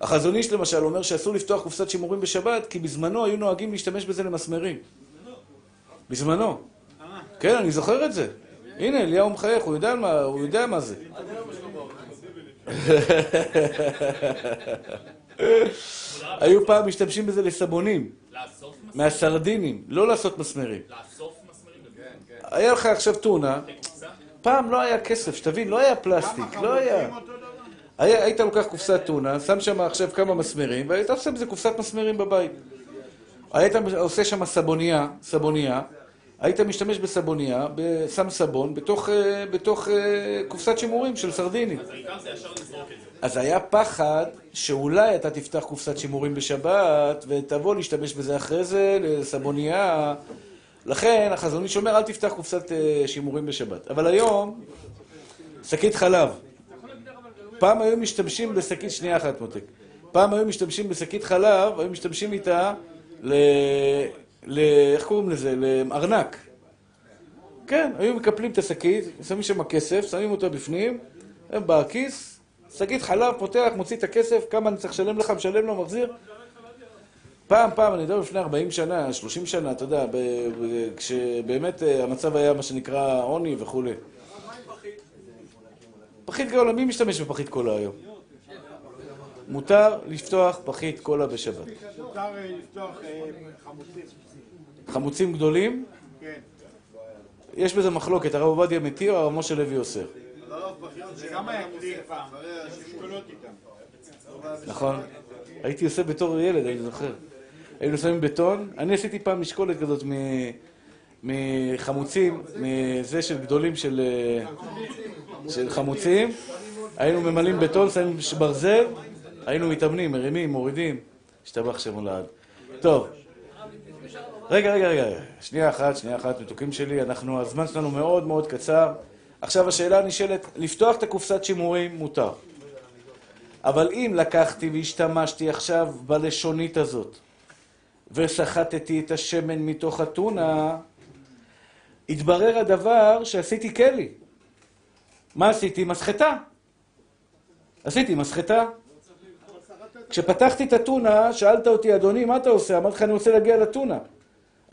S1: החזון איש למשל אומר שאסור לפתוח קופסת שימורים בשבת, כי בזמנו היו נוהגים להשתמש בזה למסמרים. בזמנו. כן, אני זוכר את זה. הנה, אליהו מחייך, הוא יודע מה, הוא יודע מה זה. היו פעם משתמשים בזה לסבונים,
S7: לאסוף מסמרים?
S1: מהסרדינים, לא לעשות מסמרים.
S7: לאסוף מסמרים? כן, כן.
S1: היה לך עכשיו טונה? פעם לא היה כסף, שתבין, לא היה פלסטיק, לא היה. היית לוקח קופסת טונה, שם שם עכשיו כמה מסמרים, והיית עושה בזה קופסת מסמרים בבית. היית עושה שם סבונייה, סבונייה, היית משתמש בסבונייה, ב- שם סבון, בתוך, אה, בתוך אה, קופסת שימורים של סרדינים.
S7: אז העיקר זה ישר לזרוק את זה.
S1: אז היה פחד שאולי אתה תפתח קופסת שימורים בשבת, ותבוא להשתמש בזה אחרי זה לסבונייה. לכן החזון איש אומר, אל תפתח קופסת אה, שימורים בשבת. אבל היום, שקית חלב. פעם היו משתמשים בשקית, שנייה אחת מותק. פעם היו משתמשים בשקית חלב, היו משתמשים איתה ל... ל... איך קוראים לזה? לארנק. כן, היו מקפלים את השקית, שמים שם כסף, שמים אותה בפנים, הם בכיס, שקית חלב, פותח, מוציא את הכסף, כמה אני צריך לשלם לך, משלם לו, מחזיר. פעם, פעם, אני יודע, לפני 40 שנה, 30 שנה, אתה יודע, כשבאמת אה, המצב היה מה שנקרא עוני וכולי. פחית קולה, מי משתמש בפחית קולה היום? מותר לפתוח פחית קולה בשבת.
S5: מותר אה, לפתוח אה, חמוצים.
S1: חמוצים גדולים,
S5: כן.
S1: יש בזה מחלוקת, הרב עובדיה מתיר, הרב משה לוי אוסר. נכון. הייתי עושה בתור ילד, אני זוכר. היינו שמים בטון, אני עשיתי פעם משקולת כזאת מ- מחמוצים, מזה של גדולים של, של חמוצים. היינו ממלאים בטון, שמים ברזל, היינו מתאמנים, מרימים, מורידים. השתבח שם לעד. טוב. רגע, רגע, רגע, שנייה אחת, שנייה אחת, מתוקים שלי, אנחנו, הזמן שלנו מאוד מאוד קצר. עכשיו השאלה הנשאלת, לפתוח את הקופסת שימורים מותר. אבל אם לקחתי והשתמשתי עכשיו בלשונית הזאת, וסחטתי את השמן מתוך אתונה, התברר הדבר שעשיתי כלי. מה עשיתי? מסחטה. עשיתי מסחטה. כשפתחתי את הטונה, שאלת אותי, אדוני, מה אתה עושה? אמרתי לך, אני רוצה להגיע לטונה.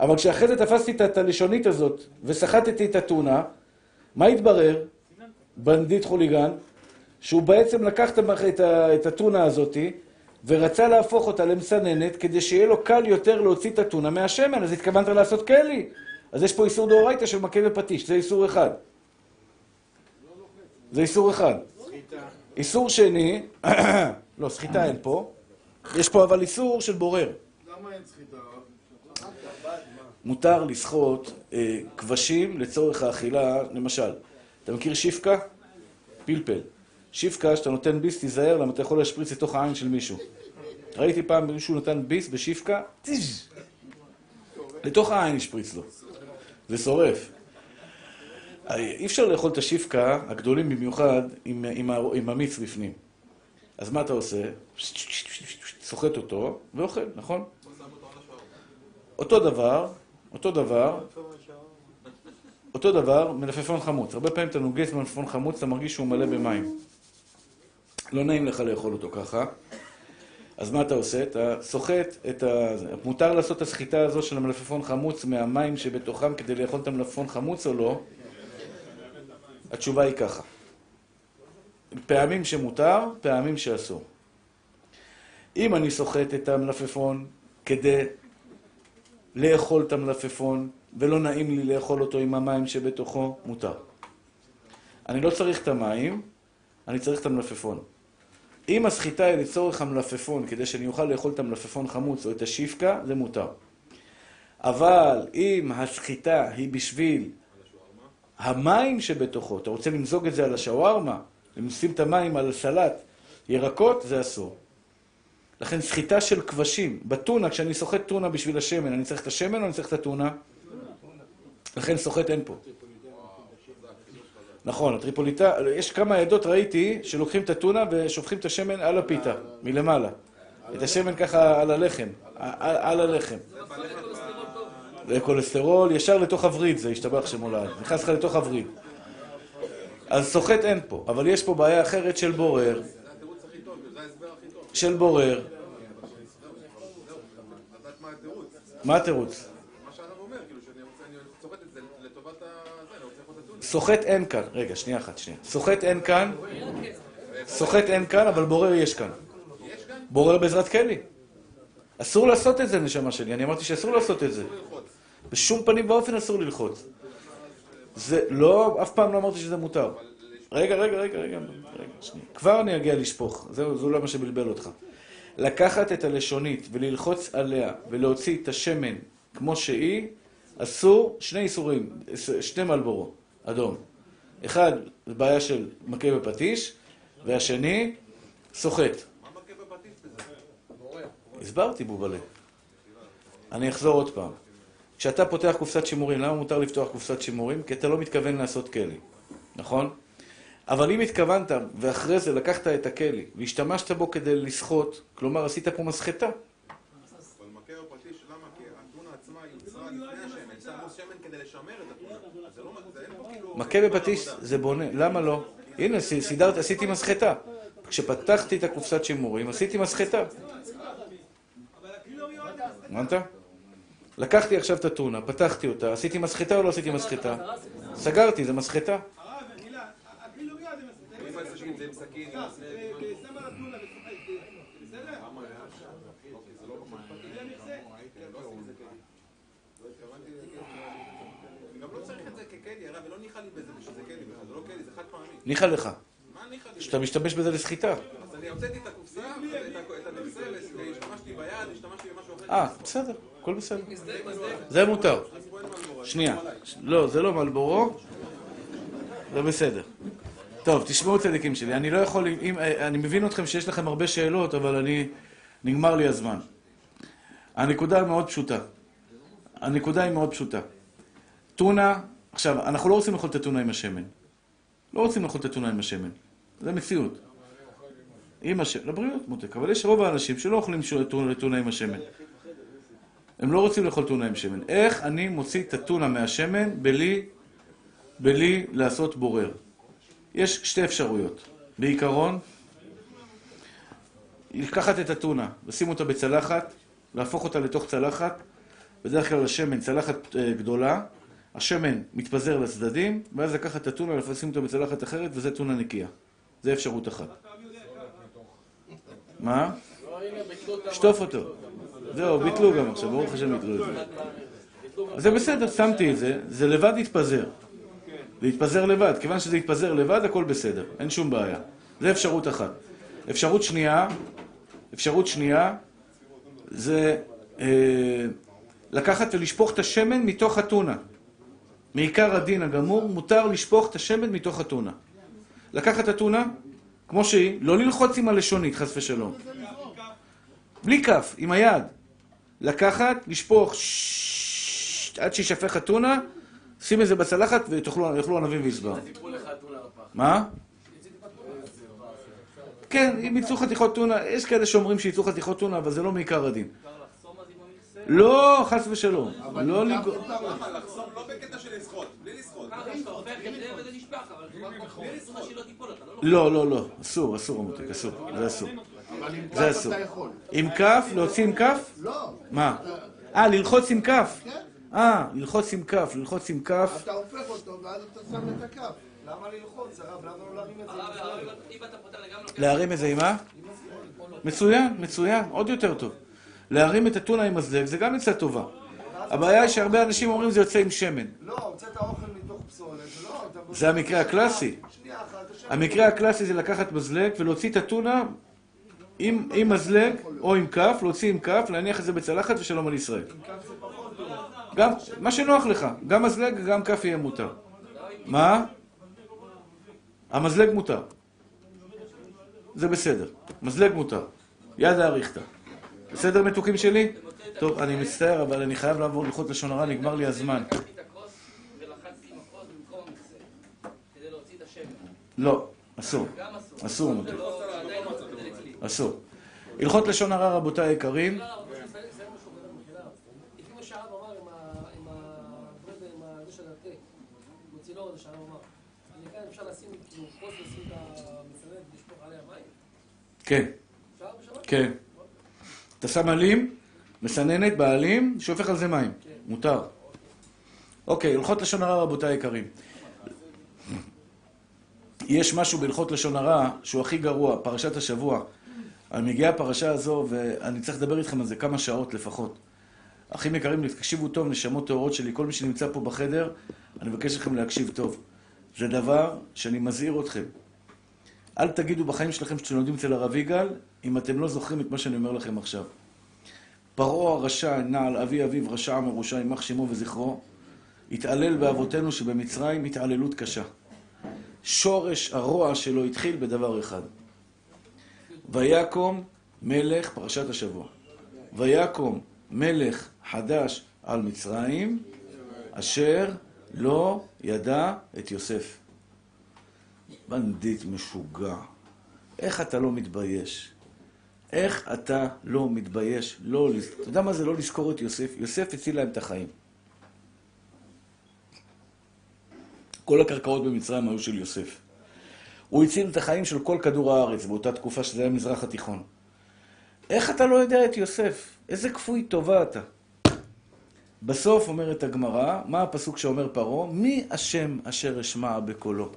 S1: אבל כשאחרי זה תפסתי את- הלשונית הזאת וסחטתי את הטונה, מה התברר? בנדיט חוליגן, שהוא בעצם לקח את הטונה הזאתי ורצה להפוך אותה למסננת כדי שיהיה לו קל יותר להוציא את הטונה מהשמן, אז התכוונת לעשות כלי. אז יש פה איסור דאורייתא של מכה ופטיש, זה איסור אחד. זה איסור אחד. איסור שני, לא, סחיטה אין פה, יש פה אבל איסור של בורר.
S3: למה אין סחיטה?
S1: מותר לסחוט אה, כבשים לצורך האכילה, למשל. אתה מכיר שיפקה? פלפל. שיפקה, שאתה נותן ביס, תיזהר, למה אתה יכול להשפריץ לתוך העין של מישהו. ראיתי פעם מישהו נתן ביס בשיפקה. לתוך העין השפריץ לו. זה שורף. אי אפשר לאכול את השיפקה, הגדולים במיוחד, עם, עם, עם המיץ בפנים. אז מה אתה עושה? סוחט אותו ואוכל, נכון? אותו דבר, אותו דבר, אותו דבר, מלפפון חמוץ. הרבה פעמים אתה נוגס במלפפון חמוץ, אתה מרגיש שהוא מלא במים. לא נעים לך לאכול אותו ככה. אז מה אתה עושה? אתה סוחט את ה... מותר לעשות את הסחיטה הזו של המלפפון חמוץ מהמים שבתוכם כדי לאכול את המלפפון חמוץ או לא? התשובה היא ככה. פעמים שמותר, פעמים שאסור. אם אני סוחט את המלפפון כדי לאכול את המלפפון, ולא נעים לי לאכול אותו עם המים שבתוכו, מותר. אני לא צריך את המים, אני צריך את המלפפון. אם הסחיטה היא לצורך המלפפון, כדי שאני אוכל לאכול את המלפפון חמוץ או את השיפקה, זה מותר. אבל אם הסחיטה היא בשביל המים שבתוכו, אתה רוצה למזוג את זה על השווארמה, לשים את המים על סלט ירקות, זה אסור. לכן סחיטה של כבשים, בטונה, כשאני סוחט טונה בשביל השמן, אני צריך את השמן או אני צריך את הטונה? לכן סוחט אין פה. נכון, הטריפוליטה, יש כמה עדות ראיתי שלוקחים את הטונה ושופכים את השמן על הפיתה, מלמעלה. את השמן ככה על הלחם, על, הלחם. כולסטרול, ישר לתוך הווריד זה, השתבח שמולד. נכנס לך לתוך הווריד. אז סוחט אין פה, אבל יש פה בעיה אחרת של בורר. של בורר.
S4: מה התירוץ.
S1: מה התירוץ?
S4: מה שהרב אומר, כאילו, שאני רוצה, אני צוחט את זה לטובת ה... זה, אני רוצה לאכול את הטונה.
S1: סוחט אין כאן. רגע, שנייה אחת, שנייה. סוחט אין כאן. סוחט אין כאן, אבל בורר יש כאן. בורר בעזרת כלי. אסור לעשות את זה, נשמה שלי. אני אמרתי שאסור לעשות את זה. בשום פנים ואופן אסור ללחוץ. זה לא, אף פעם לא אמרתי שזה מותר. רגע, רגע, רגע, רגע, רגע, שנייה. כבר אני אגיע לשפוך, זהו, זה לא מה שבלבל אותך. לקחת את הלשונית וללחוץ עליה ולהוציא את השמן כמו שהיא, אסור, שני איסורים, שני מלבורו, אדום. אחד, זה בעיה של מכה בפטיש, והשני, סוחט.
S4: מה מכה בפטיש בזה?
S1: הסברתי, בובלה. אני אחזור עוד פעם. כשאתה פותח קופסת שימורים, למה מותר לפתוח קופסת שימורים? כי אתה לא מתכוון לעשות כלי, נכון? אבל אם התכוונת, ואחרי זה לקחת את הכלי, והשתמשת בו כדי לסחוט, כלומר עשית פה מסחטה,
S4: אבל מכה בפטיש, למה? כי הטונה עצמה יוצרה לפני השמן, שמו שמן כדי לשמר את הטונה. אז זה לא... זה אין פה כאילו...
S1: מכה בפטיש זה בונה, למה לא? הנה, סידרת, עשיתי מסחטה. כשפתחתי את הקופסת שימורים, עשיתי מסחטה. הבנת? לקחתי עכשיו את הטונה, פתחתי אותה, עשיתי מסחטה או לא עשיתי מסחטה? סגרתי, זה מסחטה.
S6: הרב, מילה, הקילוגיה זה מספיק.
S4: אם עשית עם זה עם סכין, עם הסנק,
S6: ושם על הטונה וסוחט, זה בסדר?
S4: אוקיי, זה לא
S6: זה מכסה.
S4: לא עושים את זה כלי. לא התכוונתי לכלי. אני גם לא צריך את זה ככלי, הרב, ולא ניחא לי בזה בשביל זה כלי בכלל, זה לא כלי, זה חד פעמי.
S1: ניחא לך,
S4: מה ניחא?
S1: שאתה משתמש בזה לסחיטה.
S4: אז אני הוצאתי את הקופסה, את המכסה, והשתמשתי ביד, השתמשתי במשהו אחר.
S1: אה, בסדר, הכל בסדר. זה מותר. שנייה. לא, זה לא מלבורו. זה בסדר. טוב, תשמעו צדיקים שלי. אני לא יכול... אם, אני מבין אתכם שיש לכם הרבה שאלות, אבל אני... נגמר לי הזמן. הנקודה מאוד פשוטה. הנקודה היא מאוד פשוטה. טונה... עכשיו, אנחנו לא רוצים לאכול את הטונה עם השמן. לא רוצים לאכול את הטונה עם השמן. זה מציאות. עם השמן, לבריאות מותק, אבל יש רוב האנשים שלא אוכלים טונה עם השמן. הם לא רוצים לאכול טונה עם שמן. איך אני מוציא את הטונה מהשמן בלי, בלי לעשות בורר? יש שתי אפשרויות. בעיקרון, לקחת את הטונה, לשים אותה בצלחת, להפוך אותה לתוך צלחת, בדרך כלל השמן, צלחת אה, גדולה, השמן מתפזר לצדדים, ואז לקחת את הטונה ולשים אותה בצלחת אחרת, וזה טונה נקייה. זה אפשרות אחת. מה? שטוף אותו. זהו, ביטלו גם עכשיו, ברוך השם ביטלו את זה. אז זה בסדר, שמתי את זה, זה לבד יתפזר. זה יתפזר לבד, כיוון שזה יתפזר לבד, הכל בסדר, אין שום בעיה. זה אפשרות אחת. אפשרות שנייה, אפשרות שנייה, זה אה, לקחת ולשפוך את השמן מתוך הטונה. מעיקר הדין הגמור, מותר לשפוך את השמן מתוך הטונה. לקחת את הטונה, כמו שהיא, לא ללחוץ עם הלשונית, חס ושלום. בלי כף, עם היד. לקחת, לשפוך, עד שישפך הטונה, שים את זה בצלחת ויאכלו ענבים ויסבר.
S2: אתונה.
S1: מה? כן, אם יצאו חתיכות טונה, יש כאלה שאומרים שיצאו חתיכות טונה, אבל זה לא מעיקר הדין.
S2: אפשר לחסום אז עם המכסה?
S1: לא, חס ושלום. לא לגרום...
S4: לחסום לא בקטע של לשחות, בלי לשחות.
S2: לא לא
S1: לא, לא, לא. אסור, אסור, המותק, אסור. זה אסור. זה אסור. עם כף? להוציא עם כף?
S6: לא.
S1: מה? אה, ללחוץ עם כף.
S6: כן.
S1: אה, ללחוץ עם כף, ללחוץ עם כף.
S6: אתה הופך אותו ואז אתה שם את הכף. למה ללחוץ, הרב? למה לא להרים את זה?
S1: להרים את זה עם מה? מצוין, מצוין, עוד יותר טוב. להרים את הטונה עם מזלג זה גם עצה טובה. הבעיה היא שהרבה אנשים אומרים זה יוצא עם שמן.
S6: לא, הוצאת אוכל מתוך פסולת. לא, אתה...
S1: זה המקרה הקלאסי. המקרה הקלאסי זה לקחת מזלג ולהוציא את הטונה עם, עם מזלג או עם כף, להוציא עם כף, להניח את זה בצלחת ושלום על ישראל. גם, מה שנוח לך, גם מזלג, גם כף יהיה מותר. מה? המזלג מותר. זה בסדר. מזלג מותר. יד האריכתא. בסדר מתוקים שלי? טוב, אני מצטער, אבל אני חייב לעבור ללכות לשון הרע, נגמר לי הזמן. לא, אסור.
S2: אסור.
S1: מותק.
S2: אצלי.
S1: אסור. הלכות לשון הרע, רבותיי היקרים? כן? כן. אתה שם עלים, מסננת בעלים, שופך על זה מים. מותר. אוקיי, הלכות לשון הרע, רבותיי היקרים. יש משהו בהלכות לשון הרע שהוא הכי גרוע, פרשת השבוע. אני מגיעה הפרשה הזו ואני צריך לדבר איתכם על זה כמה שעות לפחות. אחים יקרים, תקשיבו טוב, נשמות טהורות שלי, כל מי שנמצא פה בחדר, אני מבקש מכם להקשיב טוב. זה דבר שאני מזהיר אתכם. אל תגידו בחיים שלכם שאתם לומדים אצל הרב יגאל, אם אתם לא זוכרים את מה שאני אומר לכם עכשיו. פרעה הרשע נעל אבי אביו רשע מרושע, יימח שמו וזכרו, התעלל באבותינו שבמצרים התעללות קשה. שורש הרוע שלו התחיל בדבר אחד. ויקום מלך, פרשת השבוע, ויקום מלך חדש על מצרים, אשר לא ידע את יוסף. בנדיט משוגע. איך אתה לא מתבייש? איך אתה לא מתבייש? לא, לז- אתה יודע מה זה לא לזכור את יוסף? יוסף הציל להם את החיים. כל הקרקעות במצרים היו של יוסף. הוא הציל את החיים של כל כדור הארץ באותה תקופה שזה היה המזרח התיכון. איך אתה לא יודע את יוסף? איזה כפוי טובה אתה. בסוף אומרת הגמרא, מה הפסוק שאומר פרעה? מי השם אשר אשמע בקולו?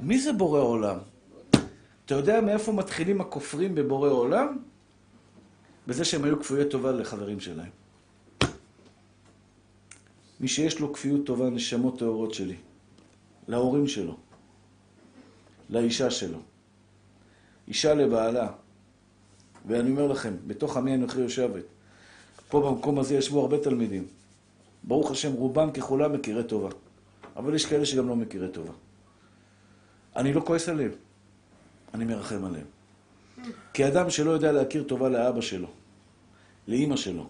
S1: מי זה בורא עולם? אתה יודע מאיפה מתחילים הכופרים בבורא עולם? בזה שהם היו כפויי טובה לחברים שלהם. מי שיש לו כפיות טובה, נשמות טהורות שלי, להורים שלו, לאישה שלו, אישה לבעלה, ואני אומר לכם, בתוך עמי אנוכי יושבת, פה במקום הזה ישבו הרבה תלמידים. ברוך השם, רובם ככולם מכירי טובה. אבל יש כאלה שגם לא מכירי טובה. אני לא כועס עליהם, אני מרחם עליהם. כי אדם שלא יודע להכיר טובה לאבא שלו, לאימא שלו,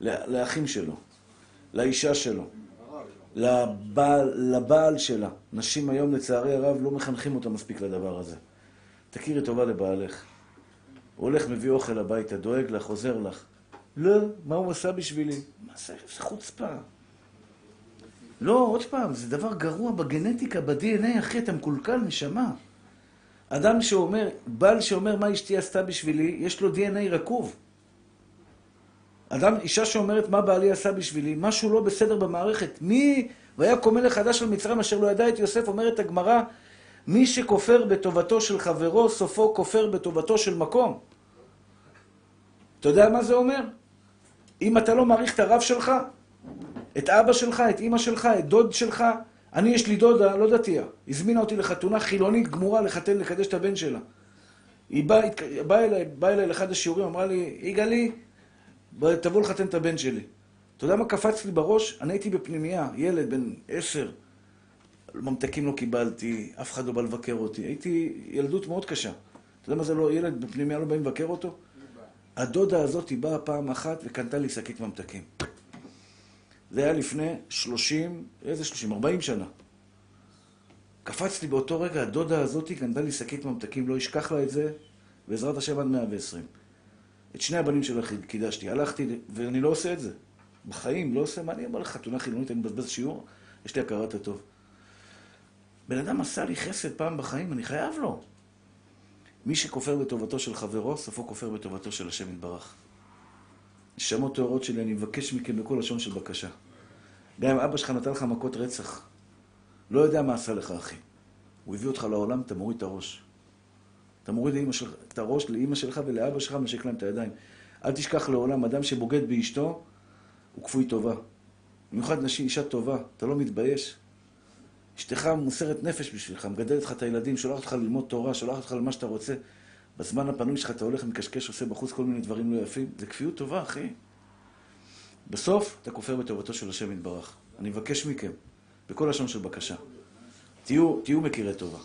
S1: לאחים שלו, לאישה שלו, לבעל, לבעל שלה. נשים היום, לצערי הרב, לא מחנכים אותה מספיק לדבר הזה. תכירי טובה לבעלך. הוא הולך, מביא אוכל הביתה, דואג לך, עוזר לך. לא, מה הוא עשה בשבילי? מה זה, איזה חוצפה. לא, עוד פעם, זה דבר גרוע בגנטיקה, ב-DNA, אחי, אתה מקולקל, נשמה. אדם שאומר, בעל שאומר מה אשתי עשתה בשבילי, יש לו DNA רקוב. אדם, אישה שאומרת מה בעלי עשה בשבילי, משהו לא בסדר במערכת. מי, והיה קומל חדש על מצרים אשר לא ידע את יוסף, אומרת הגמרא, מי שכופר בטובתו של חברו, סופו כופר בטובתו של מקום. אתה יודע מה זה אומר? אם אתה לא מעריך את הרב שלך, את אבא שלך, את אימא שלך, את דוד שלך, אני, יש לי דודה, לא דתייה, הזמינה אותי לחתונה חילונית גמורה לחתן, לקדש את הבן שלה. היא באה באה אליי, באה אליי לאחד השיעורים, אמרה לי, יגאלי, בוא, תבוא לחתן את הבן שלי. אתה יודע מה קפץ לי בראש? אני הייתי בפנימייה, ילד בן עשר. ממתקים לא קיבלתי, אף אחד לא בא לבקר אותי. הייתי ילדות מאוד קשה. אתה יודע מה זה לא, ילד בפנימייה לא באים לבקר אותו? הדודה הזאת היא באה פעם אחת וקנתה לי שקית ממתקים. זה היה לפני 30, איזה 30? 40 שנה. קפצתי באותו רגע, הדודה הזאתי גנבה לי שקית ממתקים, לא אשכח לה את זה, בעזרת השם עד 120. את שני הבנים שלה קידשתי, הלכתי, ואני לא עושה את זה. בחיים, לא עושה, מה אני אומר לך, חתונה חילונית, אני מבזבז שיעור, יש לי הכרת הטוב. בן אדם עשה לי חסד פעם בחיים, אני חייב לו. מי שכופר בטובתו של חברו, סופו כופר בטובתו של השם יתברך. נשמות טהורות שלי, אני מבקש מכם בכל לשון של בקשה. גם אם אבא שלך נתן לך מכות רצח, לא יודע מה עשה לך, אחי. הוא הביא אותך לעולם, אתה מוריד את הראש. אתה מוריד שלך, את הראש לאמא שלך ולאבא שלך, מנשק להם את הידיים. אל תשכח לעולם, אדם שבוגד באשתו, הוא כפוי טובה. במיוחד נשים, אישה טובה, אתה לא מתבייש. אשתך מוסרת נפש בשבילך, מגדלת לך את הילדים, שולחת אותך ללמוד תורה, שולחת אותך למה שאתה רוצה. בזמן הפנוי שלך אתה הולך, מקשקש, עושה בחוץ כל מיני דברים לא יפים. זה כפיות טובה, אחי. בסוף אתה כופר בטובתו של השם יתברך. אני מבקש מכם, בכל לשון של בקשה, תהיו, תהיו מכירי טובה.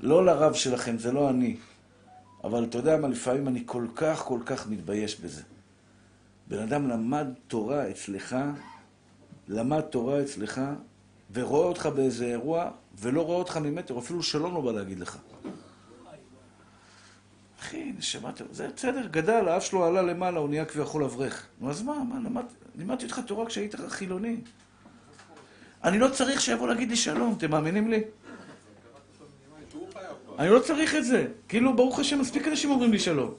S1: לא לרב שלכם, זה לא אני. אבל אתה יודע מה, לפעמים אני כל כך כל כך מתבייש בזה. בן אדם למד תורה אצלך, למד תורה אצלך, ורואה אותך באיזה אירוע, ולא רואה אותך ממטר, אפילו שלום לא בא להגיד לך. אחי, נשמה, זה בסדר, גדל, האף שלו עלה למעלה, הוא נהיה כביכול אברך. נו, אז מה, מה, לימדתי אותך תורה כשהיית חילוני. אני לא צריך שיבוא להגיד לי שלום, אתם מאמינים לי? אני לא צריך את זה. כאילו, ברוך השם, מספיק אנשים אומרים לי שלום.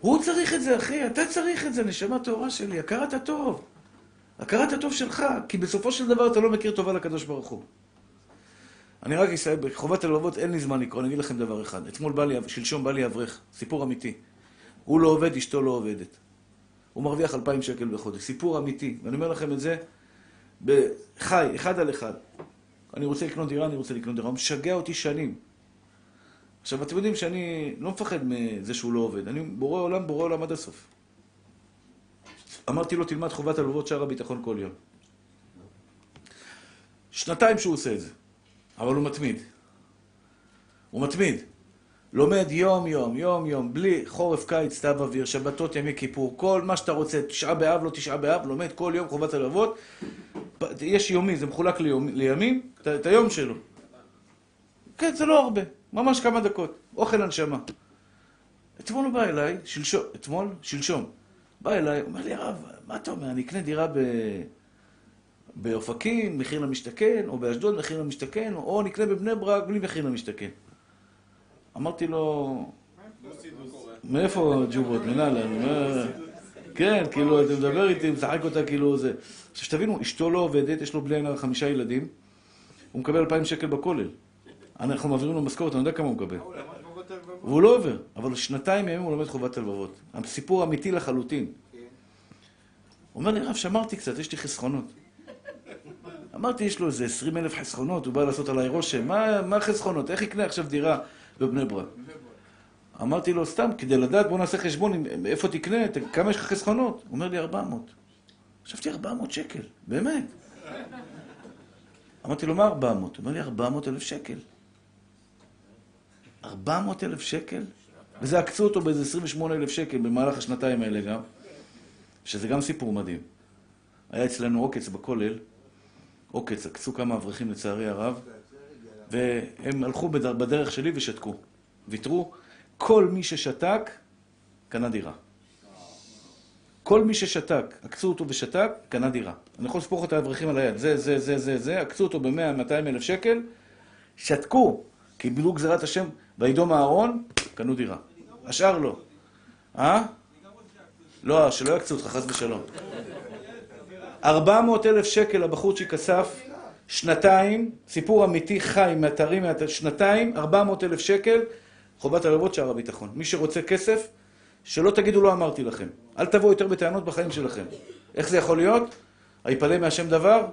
S1: הוא צריך את זה, אחי, אתה צריך את זה, נשמה טהורה שלי, הכרת הטוב. הכרת הטוב שלך, כי בסופו של דבר אתה לא מכיר טובה לקדוש ברוך הוא. אני רק אסיים, בחובת הלבבות אין לי זמן לקרוא, אני אגיד לכם דבר אחד. אתמול בא לי, שלשום בא לי אברך, סיפור אמיתי. הוא לא עובד, אשתו לא עובדת. הוא מרוויח אלפיים שקל בחודש. סיפור אמיתי, ואני אומר לכם את זה בחי, אחד על אחד. אני רוצה לקנות דירה, אני רוצה לקנות דירה. הוא משגע אותי שנים. עכשיו, אתם יודעים שאני לא מפחד מזה שהוא לא עובד. אני בורא עולם, בורא עולם עד הסוף. אמרתי לו, תלמד חובת הלוות שער הביטחון כל יום. שנתיים שהוא עושה את זה, אבל הוא מתמיד. הוא מתמיד. לומד יום-יום, יום-יום, בלי חורף, קיץ, סתיו אוויר, שבתות, ימי כיפור, כל מה שאתה רוצה, תשעה באב, לא תשעה באב, לומד כל יום חובת הלוות. יש יומי, זה מחולק ליום, לימים, את, את היום שלו. כן, זה לא הרבה, ממש כמה דקות. אוכל הנשמה. אתמול הוא בא אליי, שלשום, אתמול, שלשום. בא אליי, אומר לי, הרב, מה אתה אומר, אני אקנה דירה ב... באופקים, מחיר למשתכן, או באשדוד, מחיר למשתכן, או נקנה בבני ברק בלי מחיר למשתכן. אמרתי לו, מאיפה ג'ובות? מנהלן? כן, כאילו, אתה מדבר איתי, משחק אותה כאילו זה. עכשיו, שתבינו, אשתו לא עובדת, יש לו בלי עין חמישה ילדים, הוא מקבל אלפיים שקל בכולל. אנחנו מעבירים לו משכורת, אני יודע כמה הוא מקבל. והוא לא עובר, אבל שנתיים ימים הוא לומד חובת הלבבות. הסיפור אמיתי לחלוטין. הוא אומר לי, רב, שמרתי קצת, יש לי חסכונות. אמרתי, יש לו איזה עשרים אלף חסכונות, הוא בא לעשות עליי רושם, מה, מה חסכונות? איך יקנה עכשיו דירה בבני ברק? אמרתי לו, סתם, כדי לדעת, בוא נעשה חשבון, איפה תקנה, כמה יש לך חסכונות? הוא אומר לי, ארבע מאות. חשבתי, ארבע מאות שקל, באמת. אמרתי לו, מה ארבע מאות? הוא אומר לי, ארבע מאות אלף שקל. ארבע מאות אלף שקל? וזה עקצו אותו באיזה עשרים ושמונה אלף שקל במהלך השנתיים האלה גם, שזה גם סיפור מדהים. היה אצלנו עוקץ בכולל, עוקץ, עקצו כמה אברכים לצערי הרב, והם הלכו בדרך שלי ושתקו. ויתרו. כל מי ששתק, קנה דירה. כל מי ששתק, עקצו אותו ושתק, קנה דירה. אני יכול לספור את האברכים על היד. זה, זה, זה, זה, זה, עקצו אותו ב-100, 200 אלף שקל, שתקו, קיבלו גזירת השם, וידום אהרון, קנו דירה. השאר לא. אה? לא, שלא יקצו אותך, חס ושלום. 400 אלף שקל הבחורצ'יק אסף, שנתיים, סיפור אמיתי חי מאתרים, שנתיים, 400 אלף שקל, חובת הלוות שער הביטחון. מי שרוצה כסף, שלא תגידו לא אמרתי לכם. אל תבואו יותר בטענות בחיים שלכם. איך זה יכול להיות? היפלא מהשם דבר?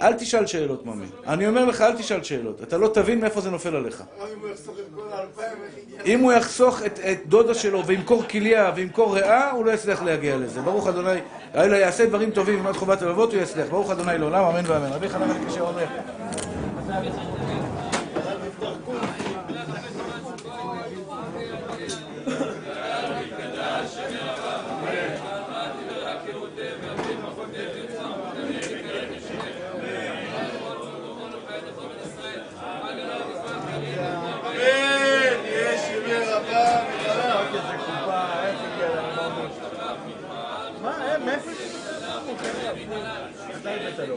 S1: אל תשאל שאלות, ממי. אני אומר לך, אל תשאל שאלות. אתה לא תבין מאיפה זה נופל עליך. אם הוא יחסוך את, דודה שלו וימכור כליה וימכור ריאה, הוא לא יצליח להגיע לזה. ברוך אדוני, אלא יעשה דברים טובים במעט חובת הלוות, הוא יצליח. ברוך אדוני לעולם, אמן ואמן. רבי חנן בן קשה אומר.
S5: שימי, Gracias.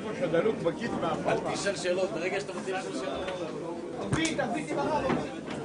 S5: הטלפון שלך דלוק בכיס מאחורה.
S8: תשאל שאלות, ברגע שאתה רוצה לשאול שאלות.
S5: תביא, תביא, תביא.